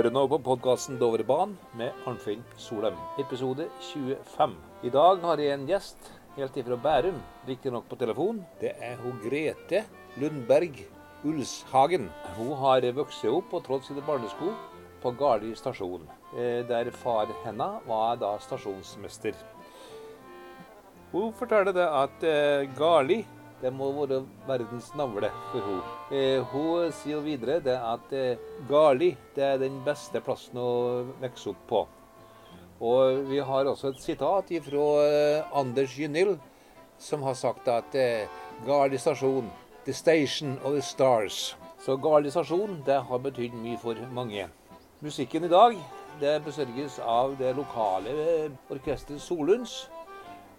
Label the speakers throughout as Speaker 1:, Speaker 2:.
Speaker 1: Hører nå på podkasten Dovrebanen med Arnfinn Solheim, episode 25. I dag har jeg en gjest helt ifra Bærum, riktignok på telefon. Det er hun Grete Lundberg Ulshagen. Hun har vokst opp og trådt sine barnesko på Garli stasjon, eh, der far hennes var da stasjonsmester. Hun forteller det at eh, Garli det må være verdens navle for henne. Eh, hun sier jo videre det at eh, Gali det er den beste plassen å vokse opp på. Og vi har også et sitat fra eh, Anders Gynild, som har sagt at eh, Garli stasjon, the station of the stars. Så Gali stasjon det har betydd mye for mange. Musikken i dag det besørges av det lokale eh, orkesteret Solunds.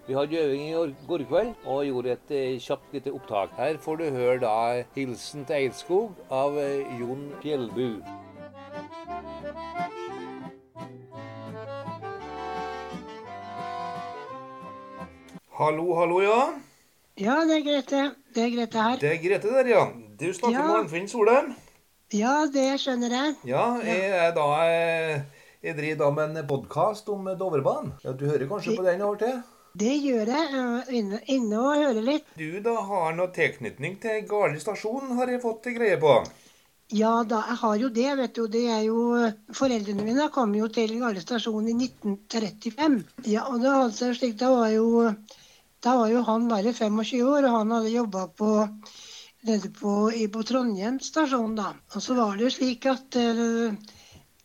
Speaker 1: Vi hadde øving i går- kveld og gjorde et eh, kjapt lite opptak. Her får du høre da 'Hilsen til Eidskog' av eh, Jon Fjellbu. Hallo, hallo, ja.
Speaker 2: Ja, det er Grete. Det er Grete her.
Speaker 1: Det er Grete der, ja. Du snakker
Speaker 2: Ja.
Speaker 1: med Arnfinn Solheim.
Speaker 2: Ja, det skjønner jeg.
Speaker 1: Ja, jeg er da eh, Jeg driver da med en podkast om Dovrebanen. Ja, du hører kanskje på den av og til?
Speaker 2: Det gjør jeg. Jeg Inne, inne og hører litt.
Speaker 1: Du da har noe tilknytning til Garli stasjon, har jeg fått greie på.
Speaker 2: Ja da, jeg har jo det, vet du. Det er jo Foreldrene mine kom jo til Garli stasjon i 1935. Ja, og det hadde seg slik, da var jo da var jo han bare 25 år, og han hadde jobba på nede på, på Trondheim stasjon, da. Og så var det jo slik at uh,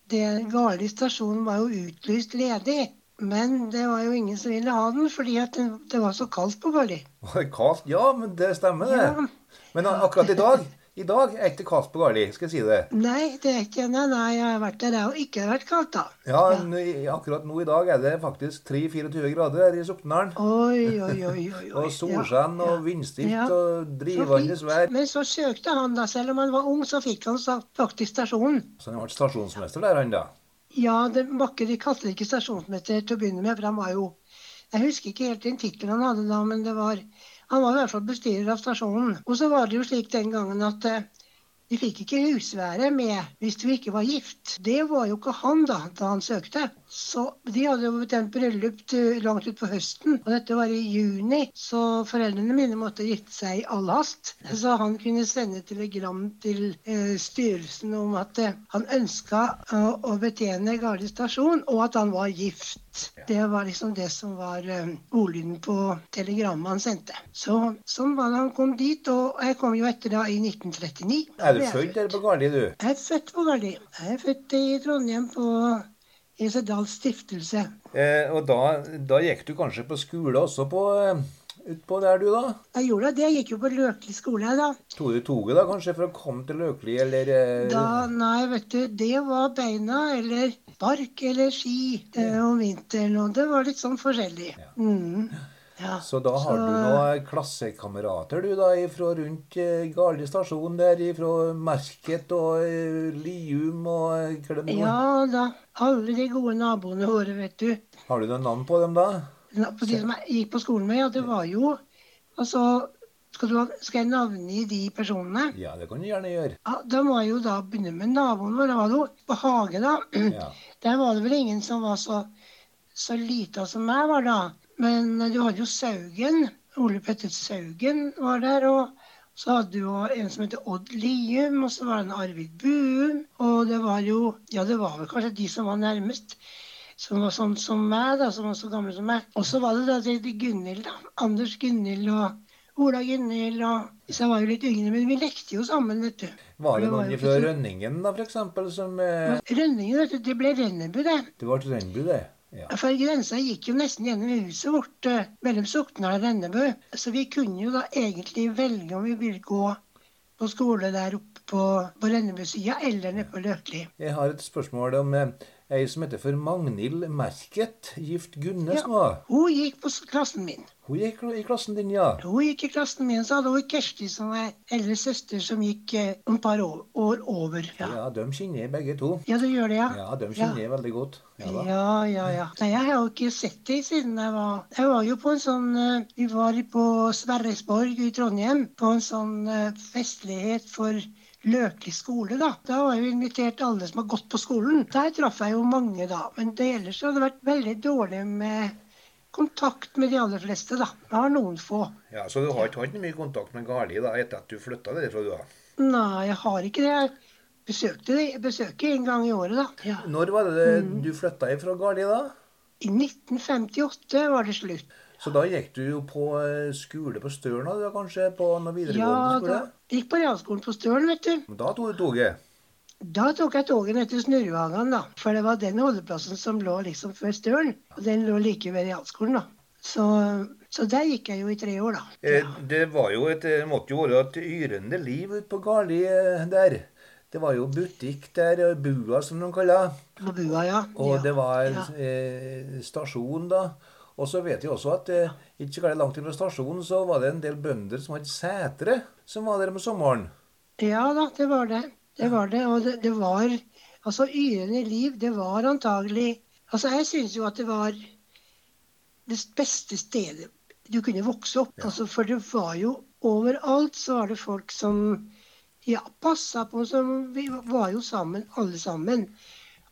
Speaker 2: det Garli stasjon var jo utlyst ledig. Men det var jo ingen som ville ha den, fordi at det, var så kaldt på Bali.
Speaker 1: Var kaldt? Ja, men det stemmer, det.
Speaker 2: Ja.
Speaker 1: Men akkurat i dag i dag er ikke kaldt på Garli, skal jeg si det.
Speaker 2: Nei, det er ikke nei, nei, jeg har vært der, jeg har ikke vært kaldt, da.
Speaker 1: Ja, ja. Akkurat nå i dag er det faktisk 3-24 grader her i Soknedalen.
Speaker 2: Oi, oi, oi. oi.
Speaker 1: Og solskinn og vindstilt
Speaker 2: Ja.
Speaker 1: og drivende vær.
Speaker 2: Men så søkte han, da, selv om han var ung, så fikk han faktisk stasjonen.
Speaker 1: Så han ble stasjonsmester der, han da.
Speaker 2: Ja, det Bakke de kalte det ikke stasjonsmester til å begynne med, for han var jo Jeg husker ikke helt den tittelen han hadde da, men det var Han var i hvert fall bestyrer av stasjonen. Og så var det jo slik den gangen at eh, de fikk ikke husvære med hvis du ikke var gift. Det var jo ikke han da, da han søkte. Så de hadde jo bestemt bryllup langt utpå høsten, og dette var i juni. Så foreldrene mine måtte gifte seg i all hast. Så han kunne sende telegram til eh, styrelsen om at eh, han ønska eh, å betjene Garli stasjon, og at han var gift. Det var liksom det som var eh, ordlyden på telegrammet han sendte. Så sånn var det han kom dit, og jeg kom jo etter da i 1939.
Speaker 1: Er du født eller på Garli, du?
Speaker 2: jeg er født på Gardi. Jeg er født i Trondheim på Esedals stiftelse.
Speaker 1: Eh, og da, da gikk du kanskje på skole også på eh, utpå der, du, da?
Speaker 2: Jeg gjorde det. Jeg gikk jo på Løkli skole da.
Speaker 1: Tok du toget da kanskje for å komme til Løkli, eller eh,
Speaker 2: da. Nei, vet du, det var beina eller bark eller ski eh, om vinteren. Og det var litt sånn forskjellig. Mm. Ja.
Speaker 1: Så da har
Speaker 2: Så-
Speaker 1: du noen klassekamerater du da fra rundt eh, Garli stasjon der, fra Merket og Lium og hva det nå?
Speaker 2: Ja da. Alle de gode naboene våre, vet du.
Speaker 1: Har du noen navn på dem da?
Speaker 2: På de som jeg gikk på skolen med, ja, det var jo Altså, skal, du, skal jeg navngi de personene?
Speaker 1: Ja, det kan du gjerne gjøre.
Speaker 2: Ja, Da må jeg jo da begynne med naboen vår. Det var jo på Hage, da.
Speaker 1: Ja.
Speaker 2: Der var det vel ingen som var så, så lita som meg var da. Men eh, du hadde jo Saugen. Ole Petter Saugen var der. Og så hadde du jo en som heter Odd Lium, og så var det en Arvid Buum. Og det var jo Ja, det var vel kanskje de som var nærmest. Som var sånn som meg, da, som var så gammel som meg. Og så var det da de Gunhild, da. Anders Gunhild og Ola Gunhild og jeg var jo litt yngre, men vi lekte jo sammen, vet du.
Speaker 1: Var det noen fra Rønningen da, eksempel, som eh,
Speaker 2: Rønningen, vet du, det ble Rennebu, det.
Speaker 1: Det ble Rennebu, det? Ja.
Speaker 2: For grensa gikk jo nesten gjennom huset vårt mellom Sokndal og Rennebu. Så vi kunne jo da egentlig velge om vi ville gå på skole der oppe på, på Rennebu-sida eller nede på Løkli.
Speaker 1: Jeg har et spørsmål om eh, ei som heter for Magnhild Merket, gift Gunnes
Speaker 2: Ja.
Speaker 1: nå.
Speaker 2: Hun gikk på klassen min.
Speaker 1: Hun gikk i klassen din, ja.
Speaker 2: Hun gikk i klassen min, så hadde hun Kersti som er eldre søster, som gikk eh, et par år, år over.
Speaker 1: Ja.
Speaker 2: Ja.
Speaker 1: de kjenner jeg begge to.
Speaker 2: ja, du gjør det, ja?
Speaker 1: Ja, de kjenner jeg veldig godt. Ja.
Speaker 2: Ja, ja, ja. Nei, jeg har jo ikke sett dem siden jeg var Jeg var jo på en sånn eh, Vi var på Sverresborg i Trondheim på en sånn eh, festlighet for Løkli skole, da. Da var jo invitert alle som har gått på skolen. Der traff jeg jo mange, da. Men det ellers hadde det vært veldig dårlig med kontakt med de aller fleste, da. Jeg har noen få.
Speaker 1: Ja, Så du har ikke hatt mye kontakt med Garli da, etter at du flytta derfra? du da?
Speaker 2: Nei, jeg har ikke det. Jeg besøkte det. Jeg besøker en gang i året, da. Ja.
Speaker 1: Når var det
Speaker 2: Mm.
Speaker 1: du flytta fra Garli da?
Speaker 2: I 1958 var det slutt.
Speaker 1: Så da gikk du jo på eh, skole på Stølen, da, kanskje? På noe videregående skole?
Speaker 2: Ja, da gikk på realskolen på Stølen, vet du.
Speaker 1: Men da tok du toget?
Speaker 2: Da tok jeg toget ned til Snurrevangen, da. For det var den holdeplassen som lå liksom før Stølen. Og den lå like ved realskolen, da. Så, så der gikk jeg jo i tre år, da.
Speaker 1: Ja. det var jo et, måtte jo være et yrende liv ute på Garli eh, der. Det var jo butikk der, eh, bua som de kaller det.
Speaker 2: Bua, ja.
Speaker 1: Og
Speaker 2: ja.
Speaker 1: det var
Speaker 2: ja.
Speaker 1: eh, stasjon, da. Og så vet jeg også at eh, ikke veldig langt fra stasjonen så var det en del bønder som hadde setre, som var der om sommeren.
Speaker 2: Ja da, det var det. Det var det. Og det, det var Altså, yrende liv, det var antagelig Altså, jeg syns jo at det var det beste stedet du kunne vokse opp. Altså, for det var jo overalt så var det folk som ja, passa på. Som vi var jo sammen, alle sammen.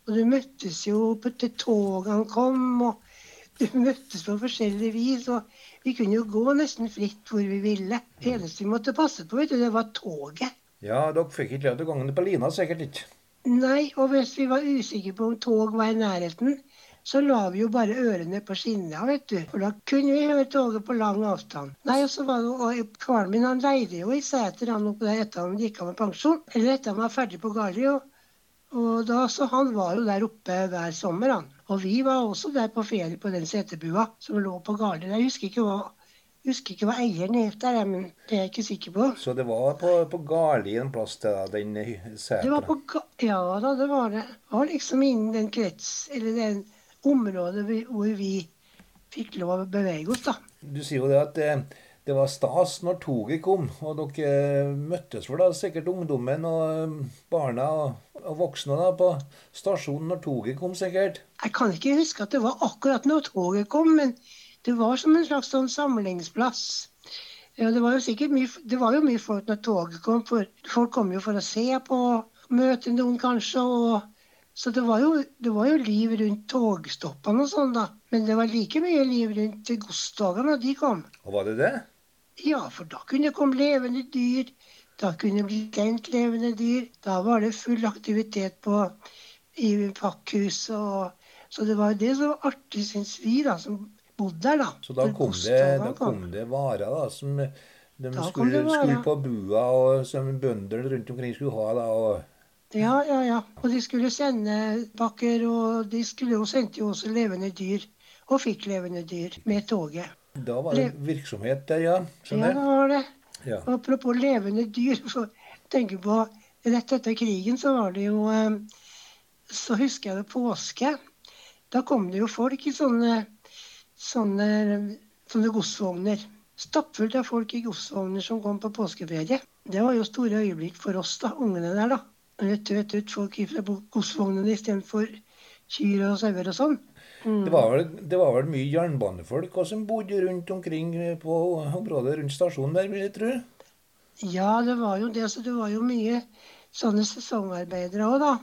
Speaker 2: Og du møttes jo på, til togene kom, og du møttes på forskjellig vis. Og vi kunne jo gå nesten fritt hvor vi ville. Det eneste vi måtte passe på, vet du, det var toget.
Speaker 1: Ja, dere fikk ikke lov til å gange på lina, sikkert ikke.
Speaker 2: Nei, og hvis vi var usikre på om tog var i nærheten, så la vi jo bare ørene på skinna, vet du. For da kunne vi høre toget på lang avstand. Nei, og så var det, og Karen min han leide jo i seter han oppe der etter han gikk av med pensjon. Eller etter han var ferdig på Garli. Og, og da, så han var jo der oppe hver sommer, han. Og vi var også der på ferie på den setebua som lå på Garli. Jeg husker ikke hva, husker ikke hva eieren het der, men det er jeg ikke sikker på.
Speaker 1: Så det var på, på Garli en plass til den
Speaker 2: Det
Speaker 1: setra.
Speaker 2: var på Ja da, det var det. Det var liksom innen den krets, eller den området hvor vi fikk lov å bevege oss, da.
Speaker 1: Du sier jo det at det, var stas når toget kom, og dere møttes vel da sikkert ungdommen og barna og, voksne da på stasjonen når toget kom, sikkert.
Speaker 2: Jeg kan ikke huske at det var akkurat når toget kom, men det var som en slags sånn samlingsplass. Ja, det var jo sikkert mye, det var jo mye folk når toget kom, for folk kom jo for å se på, møte noen kanskje, og så det var, jo, det var jo liv rundt togstoppene og sånn, da. Men det var like mye liv rundt godstogene når de kom.
Speaker 1: Og var det det?
Speaker 2: Ja, for da kunne det komme levende dyr. Da kunne det bli kjent levende dyr. Da var det full aktivitet på, i pakkhuset. Og, så det var det som var artig, syns vi, da, som bodde der. da.
Speaker 1: Så da kom det, da kom det varer da, som de skulle, skulle på bua, og som bøndene rundt omkring skulle ha. da, og
Speaker 2: Ja, ja, ja. Og de skulle sende pakker, og de skulle jo sendte jo også levende dyr. Og fikk levende dyr med toget.
Speaker 1: Da var det virksomhet der, ja. Skjønner?
Speaker 2: Ja, det var det.
Speaker 1: Ja.
Speaker 2: Apropos levende dyr, for tenker på Rett etter krigen så var det jo eh, Så husker jeg det påske. Da kom det jo folk i sånne sånne, sånne godsvogner. Stappfullt av folk i godsvogner som kom på påskeferie. Det var jo store øyeblikk for oss, da, ungene der, da. Når det tøt ut folk fra godsvognene istedenfor kyr og sauer og sånn.
Speaker 1: Det var, vel, det var vel mye jernbanefolk også som bodde rundt omkring på området rundt stasjonen der, vil jeg tro.
Speaker 2: Ja, det var jo det. Så det var jo mye sånne sesongarbeidere òg, da.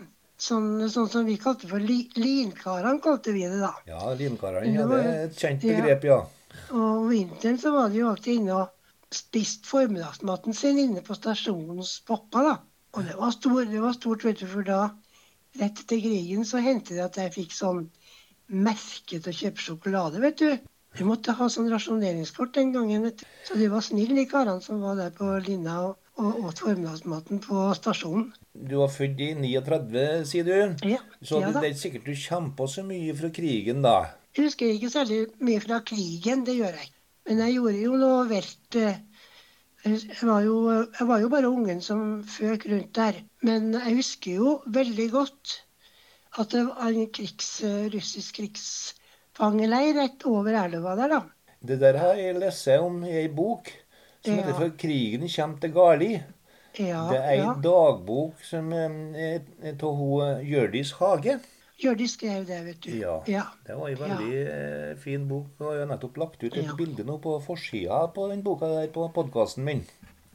Speaker 2: Sånn, sånn som vi kalte for li, linkarene, kalte vi det da.
Speaker 1: Ja, limkarene. Ja,
Speaker 2: Det
Speaker 1: er et kjent begrep, ja.
Speaker 2: Og om vinteren så var de jo alltid inne og spist formiddagsmaten sin inne på stasjonens pappa, da. Og det var, stor, det var stort, vet du, for da, rett etter krigen, så hendte det at jeg fikk sånn merke til å kjøpe sjokolade, vet du. Du måtte ha sånn rasjoneringskort den gangen, vet du. Så de var snille, de karene som var der på linja og, og åt formiddagsmaten på stasjonen.
Speaker 1: Du var født i 39, sier du.
Speaker 2: Ja,
Speaker 1: Så
Speaker 2: ja
Speaker 1: det, er ikke sikkert du kjempa så mye fra krigen, da.
Speaker 2: Jeg husker ikke særlig mye fra krigen, det gjør jeg ikke. Men jeg gjorde jo noe velt eh, Jeg var jo, jeg var jo bare ungen som føk rundt der. Men jeg husker jo veldig godt at det var en krigs, russisk krigsfangeleir rett over elva der, da.
Speaker 1: Det der har jeg lest om i ei bok som heter
Speaker 2: Ja.
Speaker 1: krigen kjem til gali'.
Speaker 2: Ja,
Speaker 1: Det er ei
Speaker 2: ja.
Speaker 1: dagbok som eh, er av hun Hjørdis Hage.
Speaker 2: Hjørdis skrev det, vet du.
Speaker 1: Ja.
Speaker 2: ja.
Speaker 1: Det var ei veldig eh, fin bok. Og jeg har nettopp lagt ut et bilde nå på forsida på den boka der på podkasten min.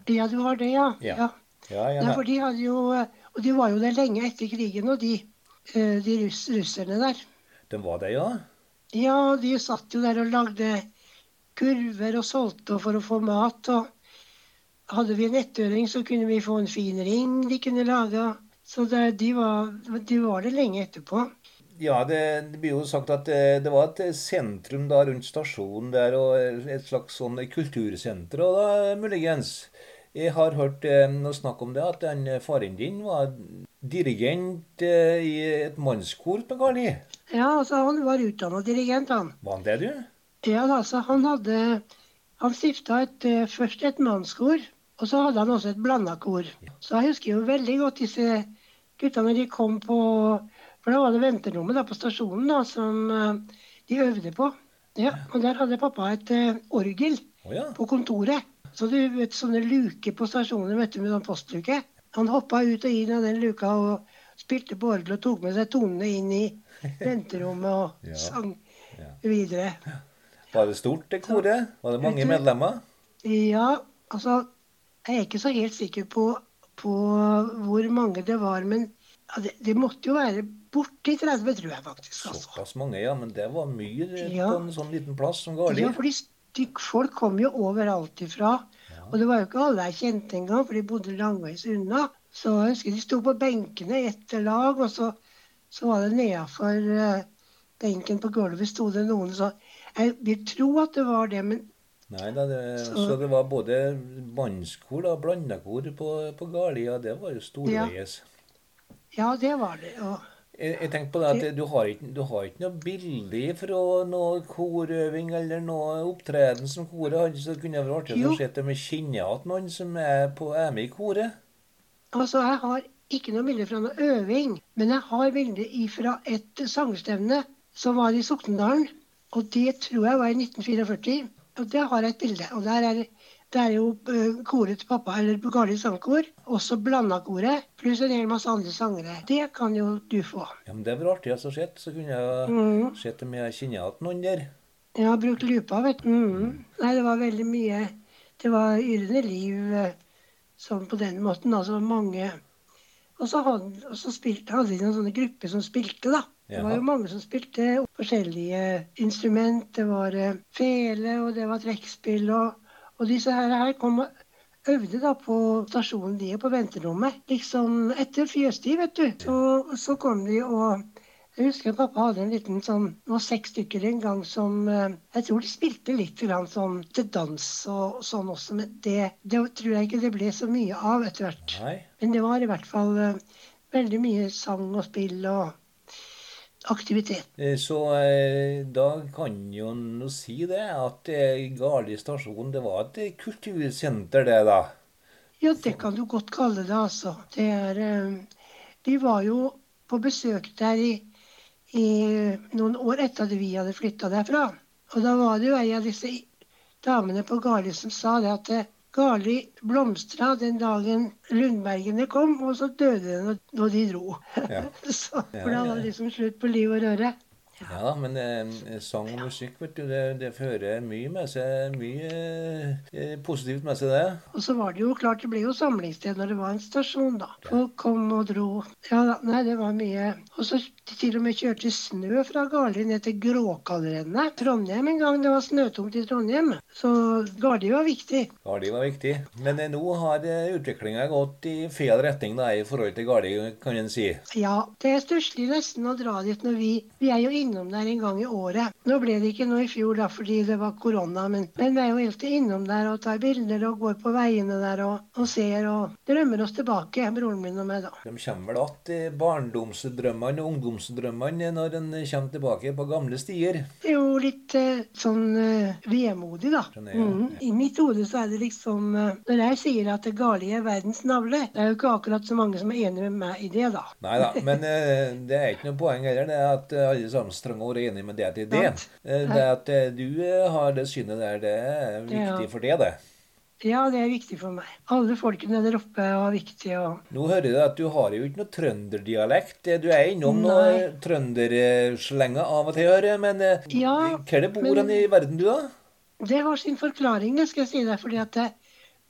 Speaker 2: Ja, du har det, ja.
Speaker 1: Ja.
Speaker 2: ja. Nei, for de hadde jo eh, Og de var jo der lenge etter krigen, og de, eh, de russ, russerne der.
Speaker 1: Den var det, ja?
Speaker 2: Ja, de satt jo der og lagde kurver og solgte for å få mat. Og hadde vi en ettøring, så kunne vi få en fin ring de kunne lage. Så det, de, var, de var det lenge etterpå.
Speaker 1: Ja, det, det blir jo sagt at det, det var et sentrum da rundt stasjonen der, og et slags sånn kultursenter og da, muligens. Jeg har hørt eh, noe snakk om det, at den eh, faren din var dirigent eh, i et mannskor på Garli.
Speaker 2: Ja, altså Han var utdanna dirigent, han.
Speaker 1: Var han det, du?
Speaker 2: Ja, altså, han hadde Han stifta et, eh, først et mannskor, og så hadde han også et blanda kor. Så jeg husker jo veldig godt disse gutta når de kom på For da var det venterommet da på stasjonen da, som eh, de øvde på. Ja, Og der hadde pappa et orgel
Speaker 1: oh, ja.
Speaker 2: på kontoret. Så du vet sånne luker på stasjonen vet du, med sånn postluke. Han hoppa ut og inn av den luka og spilte på orgelet og tok med seg tonene inn i venterommet og
Speaker 1: Ja.
Speaker 2: sang
Speaker 1: Ja.
Speaker 2: videre.
Speaker 1: Var det stort, det koret? Var det mange
Speaker 2: du-
Speaker 1: medlemmer?
Speaker 2: Ja, altså Jeg er ikke så helt sikker på, på hvor mange det var, men ja, det, det måtte jo være borti 30, tror jeg faktisk. altså.
Speaker 1: Såpass mange, ja. Men det var mye på en sånn liten plass som Garli.
Speaker 2: Ja, for folk kom jo overalt ifra. Og det var jo ikke alle jeg kjente engang, for de bodde langveis unna. Så jeg husker de sto på benkene i ett lag, og så, så var det nedafor uh, benken på gulvet sto det noen. Så jeg vil tro at det var det, men
Speaker 1: Nei da, det, så,
Speaker 2: Så-
Speaker 1: det var både mannskor og blandakor på, på Garli, og det var jo storveies.
Speaker 2: ja, det var det. Og
Speaker 1: Jeg, jeg tenkte på det at du har ikke, du har ikke noe bilde fra noe korøving eller noe opptreden som koret hadde, så det kunne vært artig å se det med kinnet at noen som er, på, er med i koret.
Speaker 2: Altså, jeg har ikke noe bilde fra noe øving, men jeg har bilde fra et sangstevne som var i Soknedalen. Og det tror jeg var i 1944. Og der har jeg et bilde. Og der er, det er jo eh, koret til pappa, eller Bugali sangkor. Også Blandakoret, pluss en hel masse andre sangere. Det kan jo du få.
Speaker 1: Ja, men det var artig å se, så kunne jeg
Speaker 2: Mm.
Speaker 1: sett det med kinnet at noen der.
Speaker 2: Jeg har brukt lupa, vet du. Mm. Nei, det var veldig mye Det var yrende liv eh, sånn på den måten. Altså mange Og så hadde, og så spilte, hadde de noen sånne grupper som spilte, da. Det var jo mange som spilte forskjellige instrument. Det var eh, fele, og det var trekkspill. Og, og disse her, her kom og øvde da på stasjonen de er på venterommet. Liksom etter fjøstid, vet du. Så, så kom de og jeg husker pappa hadde en liten sånn Det var seks stykker en gang som eh, Jeg tror de spilte litt grann sånn til dans og sånn også, men det, det tror jeg ikke det ble så mye av etter hvert. Men det var i hvert fall eh, veldig mye sang og spill og aktivitet.
Speaker 1: Eh, Så eh, da kan jo en si det at eh, Garli stasjon det var et kultursenter, det da.
Speaker 2: Ja, det kan du godt kalle det, altså. Det er vi var jo på besøk der i, i noen år etter at vi hadde flytta derfra. Og da var det jo ei av disse damene på Garli som sa det at Garli blomstra den dagen Lundbergene kom, og så døde den når, de dro.
Speaker 1: Ja.
Speaker 2: så, for da var det liksom slutt på liv og røre.
Speaker 1: Ja, men eh, sang og musikk, vet du, det, det fører mye med seg, mye eh, positivt med seg, det.
Speaker 2: Og så var det jo klart, det ble jo samlingssted når det var en stasjon, da. Folk kom og dro. Ja da, nei, det var mye. Og så til og med kjørte snø fra Garli ned til Gråkallrennet. Trondheim en gang. Det var snøtungt i Trondheim. Så Garli var viktig.
Speaker 1: Garli var viktig. Men eh, nå har eh, utviklinga gått i feil retning da, i forhold til Garli, kan en si.
Speaker 2: Ja, det er stusslig nesten å dra dit når vi Vi er jo innom der en gang i året. Nå ble det ikke noe i fjor da fordi det var korona, men, men vi er jo alltid innom der og tar bilder og går på veiene der og, og ser og drømmer oss tilbake, broren min og meg, da.
Speaker 1: De kommer vel att, barndomsdrømmene og ungdomsdrømmene, når en kommer tilbake på gamle stier.
Speaker 2: Det er jo litt eh, sånn eh, vemodig, da.
Speaker 1: Skjønner jeg.
Speaker 2: Mhm. I mitt hode så er det liksom eh, Når jeg sier at det gale er verdens navle, det er jo ikke akkurat så mange som er enig med meg i det, da.
Speaker 1: Nei da, men det er ikke noe poeng heller, det er at alle sammen å være enig med deg til det. Eh, Det at eh, du eh, har det synet der, det er viktig for deg, det.
Speaker 2: Ja, det er viktig for meg. Alle folkene der oppe var viktige. og
Speaker 1: Nå hører jeg at du har jo ikke noe trønderdialekt. Du er innom
Speaker 2: Nei.
Speaker 1: noe trønderslenger av og til, hører jeg. Men
Speaker 2: Ja,
Speaker 1: hvor er bor
Speaker 2: men-
Speaker 1: han i verden, du, da?
Speaker 2: Det har sin forklaring, det skal jeg si deg. fordi at det,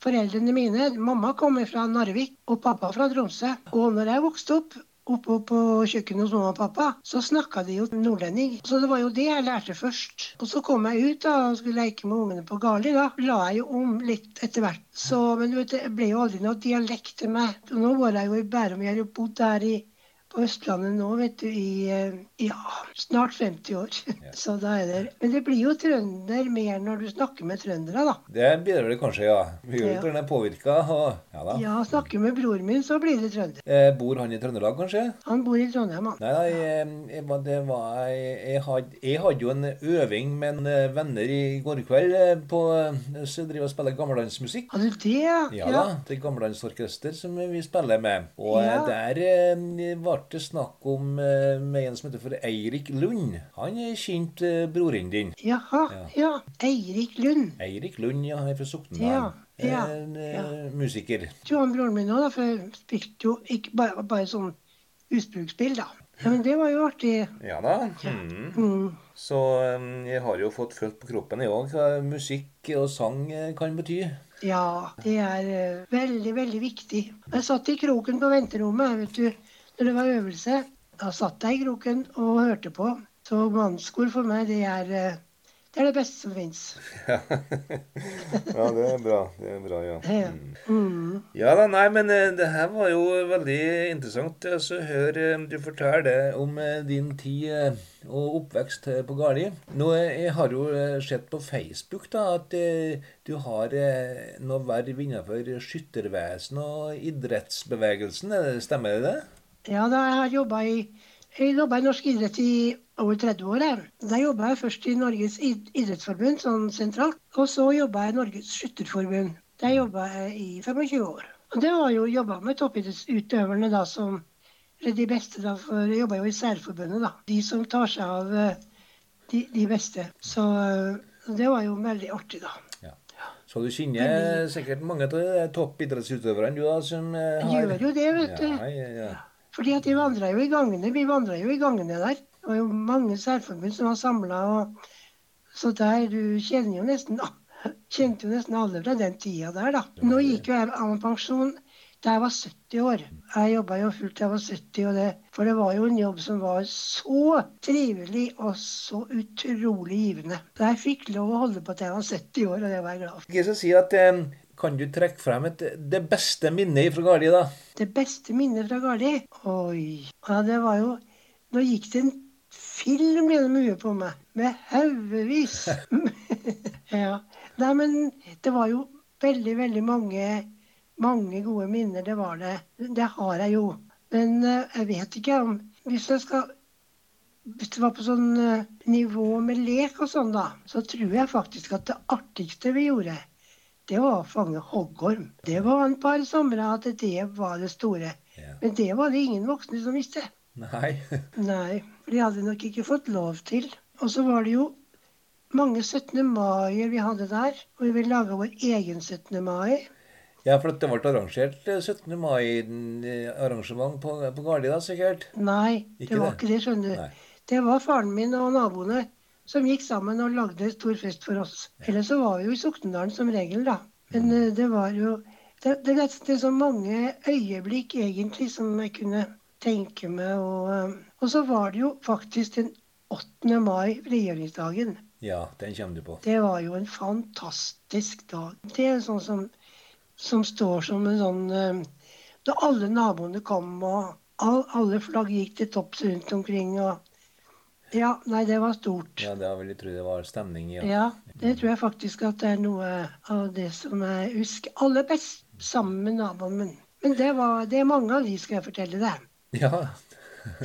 Speaker 2: foreldrene mine Mamma kommer fra Narvik og pappa fra Tromsø. Og når jeg vokste opp oppe på kjøkkenet hos mamma og pappa, så snakka de jo nordlending. Så det var jo det jeg lærte først. Og så kom jeg ut da, og skulle leke med ungene på Garli. Da la jeg jo om litt etter hvert. Så, men du vet, det ble jo aldri noe dialekt til meg. Nå bor jeg jo i Bærum. Jeg har jo bodd der i på Østlandet nå, vet du, i eh, ja, snart 50 år. Så da er det Men det blir jo trønder mer når du snakker med trøndere, da.
Speaker 1: Det blir det kanskje, ja. Vi gjør jo den påvirka. og- Ja da.
Speaker 2: Ja, snakker med broren min, så blir det trønder.
Speaker 1: Eh, Bor han i Trøndelag, kanskje?
Speaker 2: Han bor i Trondheim, han.
Speaker 1: Nei, nei jeg, jeg, det var, jeg, jeg, hadde, jeg hadde jo en øving med en eh, venner i går kveld eh, på eh, Så driver og spiller gammeldansmusikk.
Speaker 2: Hadde du det, ja?
Speaker 1: Ja da, det er gammeldagsorkester som vi spiller med. Og eh,
Speaker 2: Ja.
Speaker 1: der eh, ble snakk om eh, med en som heter for Eirik Lund. Han er kjent eh, broren din.
Speaker 2: Jaha, ja. Eirik Lund.
Speaker 1: Eirik Lund, ja, han er fra Sokndal.
Speaker 2: Ja, ja,
Speaker 1: En eh,
Speaker 2: ja.
Speaker 1: musiker.
Speaker 2: Du han broren min òg, da, for jeg spilte jo ikke bare, bare sånn husbruksspill, da. Ja, Men det var jo artig.
Speaker 1: Ja da. Mhm.
Speaker 2: Mm.
Speaker 1: Så eh, jeg har jo fått følt på kroppen, jeg òg, hva musikk og sang eh, kan bety.
Speaker 2: Ja, det er eh, veldig, veldig viktig. Jeg satt i kroken på venterommet vet du, når det var øvelse. Da satt jeg i kroken og hørte på. Så mannskor for meg, det er, eh, det er det beste som fins.
Speaker 1: ja, det er bra. Det er bra, ja.
Speaker 2: Ja. Mm.
Speaker 1: Ja da, nei, men eh, det her var jo veldig interessant altså, hør du fortelle om din tid og oppvekst på Garli. Nå, Jeg har jo sett på Facebook da, at du har noe verv innenfor skyttervesen og idrettsbevegelsen. Stemmer det?
Speaker 2: Ja, da jeg har jobba i i norsk idrett i over 30 år. Jeg. Da jobba jeg først i Norges idrettsforbund, sånn sentralt. Og så jobba jeg i Norges skytterforbund. Der jobba jeg i 25 år. Og det var jo jobba med toppidrettsutøverne da som Eller de beste, da, for jeg jobba jo i særforbundet, da. De som tar seg av eh, de, de beste. Så eh, det var jo veldig artig, da.
Speaker 1: Så du kjenner sikkert mange av toppidrettsutøverne du da, som eh, har
Speaker 2: Gjør jo det, vet du.
Speaker 1: Ja, ja, ja.
Speaker 2: Fordi at de vandra jo i gangene. Vi vandra jo i gangene der. Det var jo mange særforbund som var samla. Så der du kjenner jo nesten da. Kjente jo nesten alle fra den tida der, da. Nå gikk jo jeg av med pensjon da jeg var 70 år. Jeg jobba jo fullt til jeg var 70, og det, for det var jo en jobb som var så trivelig og så utrolig givende. Så jeg fikk lov å holde på til jeg var 70 år, og det var jeg glad for.
Speaker 1: Jeg skal si at eh, Kan du trekke frem et, det beste minnet fra Garli, da?
Speaker 2: Det beste minnet fra Gali? Oi. Ja, det var jo Nå gikk det en film gjennom huet på meg, med haugevis. ja. Nei, men det var jo veldig, veldig mange, mange gode minner. Det var det. Det har jeg jo. Men eh, jeg vet ikke om Hvis jeg skal hvis det var på sånn eh, nivå med lek og sånn, da, så tror jeg faktisk at det artigste vi gjorde, det var å fange hoggorm. Det var en par somre at det var det store.
Speaker 1: Ja.
Speaker 2: Men det var det ingen voksne som visste.
Speaker 1: Nei.
Speaker 2: Nei, for de hadde nok ikke fått lov til. Og så var det jo mange 17. maier vi hadde der. Og vi ville lage vår egen 17. mai.
Speaker 1: Ja, for det ble arrangert eh, 17. mai-arrangement på, på Gardi da, sikkert?
Speaker 2: Nei,
Speaker 1: Ikke
Speaker 2: det var
Speaker 1: det?
Speaker 2: ikke det, skjønner du.
Speaker 1: Nei.
Speaker 2: Det var faren min og naboene som gikk sammen og lagde stor fest for oss. Ellers så var vi jo i Soknedalen som regel, da. Men eh, det var jo Det, det er nesten så mange øyeblikk egentlig som jeg kunne tenke meg. Og, eh, og så var det jo faktisk den 8. mai, frigjøringsdagen.
Speaker 1: Ja, den kommer du på.
Speaker 2: Det var jo en fantastisk dag. Det er sånn som, som står som en sånn eh, Da alle naboene kom, og alle flagg gikk til topps rundt omkring. og Ja, nei, det var stort.
Speaker 1: Ja, det vil jeg tro det var stemning i. Ja.
Speaker 2: Ja, det tror jeg faktisk at det er noe av det som jeg husker aller best, sammen med naboen min. Men det, var, det er mange av de, skal jeg fortelle deg.
Speaker 1: ja.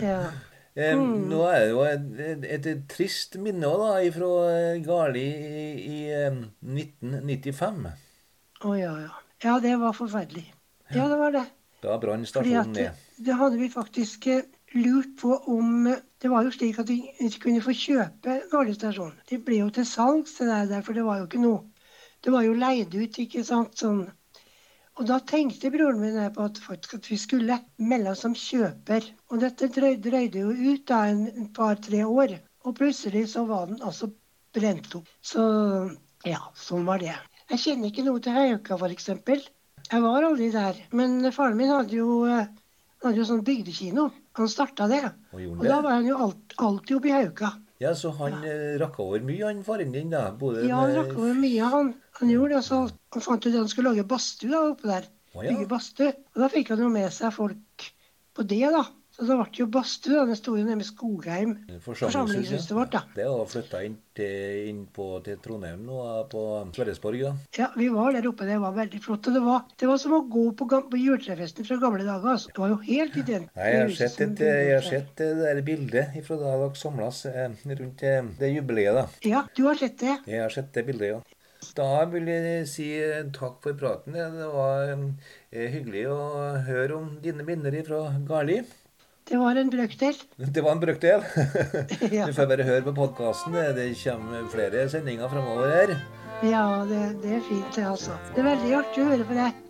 Speaker 2: Ja.
Speaker 1: Eh,
Speaker 2: Mm.
Speaker 1: Nå er det jo et, et, et trist minne også, da, fra Garli i, i eh, 1995.
Speaker 2: Å ja, ja. Ja, det var forferdelig. Ja, det var det.
Speaker 1: Da
Speaker 2: at
Speaker 1: stasjonen ned.
Speaker 2: det hadde vi faktisk eh, lurt på om Det var jo slik at de ikke kunne få kjøpe Garli stasjon. De ble jo til salgs, for det var jo ikke noe Det var jo leid ut, ikke sant. sånn. Og da tenkte broren min på at, at vi skulle melde oss som kjøper. Og dette drøyde, jo ut da en, par-tre år. Og plutselig så var den altså brent opp. Så ja, sånn var det. Jeg kjenner ikke noe til Høyøka f.eks. Jeg var aldri der. Men faren min hadde jo, hadde jo sånn bygdekino. Han starta det.
Speaker 1: Og
Speaker 2: Og da var han jo alt, alltid oppe i Hauka.
Speaker 1: Ja, så han ja. rakk over mye, han faren din, da. Både
Speaker 2: Ja, han rakk over mye, han. Han gjorde det, så han fant ut at han skulle lage badstue oppe der.
Speaker 1: Å, ja.
Speaker 2: Bygge badstue. Og da fikk han jo med seg folk på det, da. Så da ble det jo badstue. Den sto jo nede ved Skogheim. Forsamlingshuset vårt, da.
Speaker 1: Det var flytta inn, til, inn på, til Trondheim nå, eh, på Sverresborg. da.
Speaker 2: Ja, vi var der oppe. Det var veldig flott. Og det var, det var som å gå på, på juletrefesten fra gamle dager. altså. Det var jo helt identisk.
Speaker 1: Nei, jeg har sett, et, jeg har sett det der bildet fra da dere samles eh, rundt eh, det jubileet. da.
Speaker 2: Ja, du har sett det?
Speaker 1: Jeg har sett det bildet, ja. Da vil jeg si eh, takk for praten. Det var eh, hyggelig å høre om dine minner fra Garli.
Speaker 2: Det var en brøkdel.
Speaker 1: Det var en brøkdel. Du får bare høre på podkasten. Det kommer flere sendinger framover her.
Speaker 2: Ja, det, det er fint, det, altså. Det er veldig artig å høre på deg.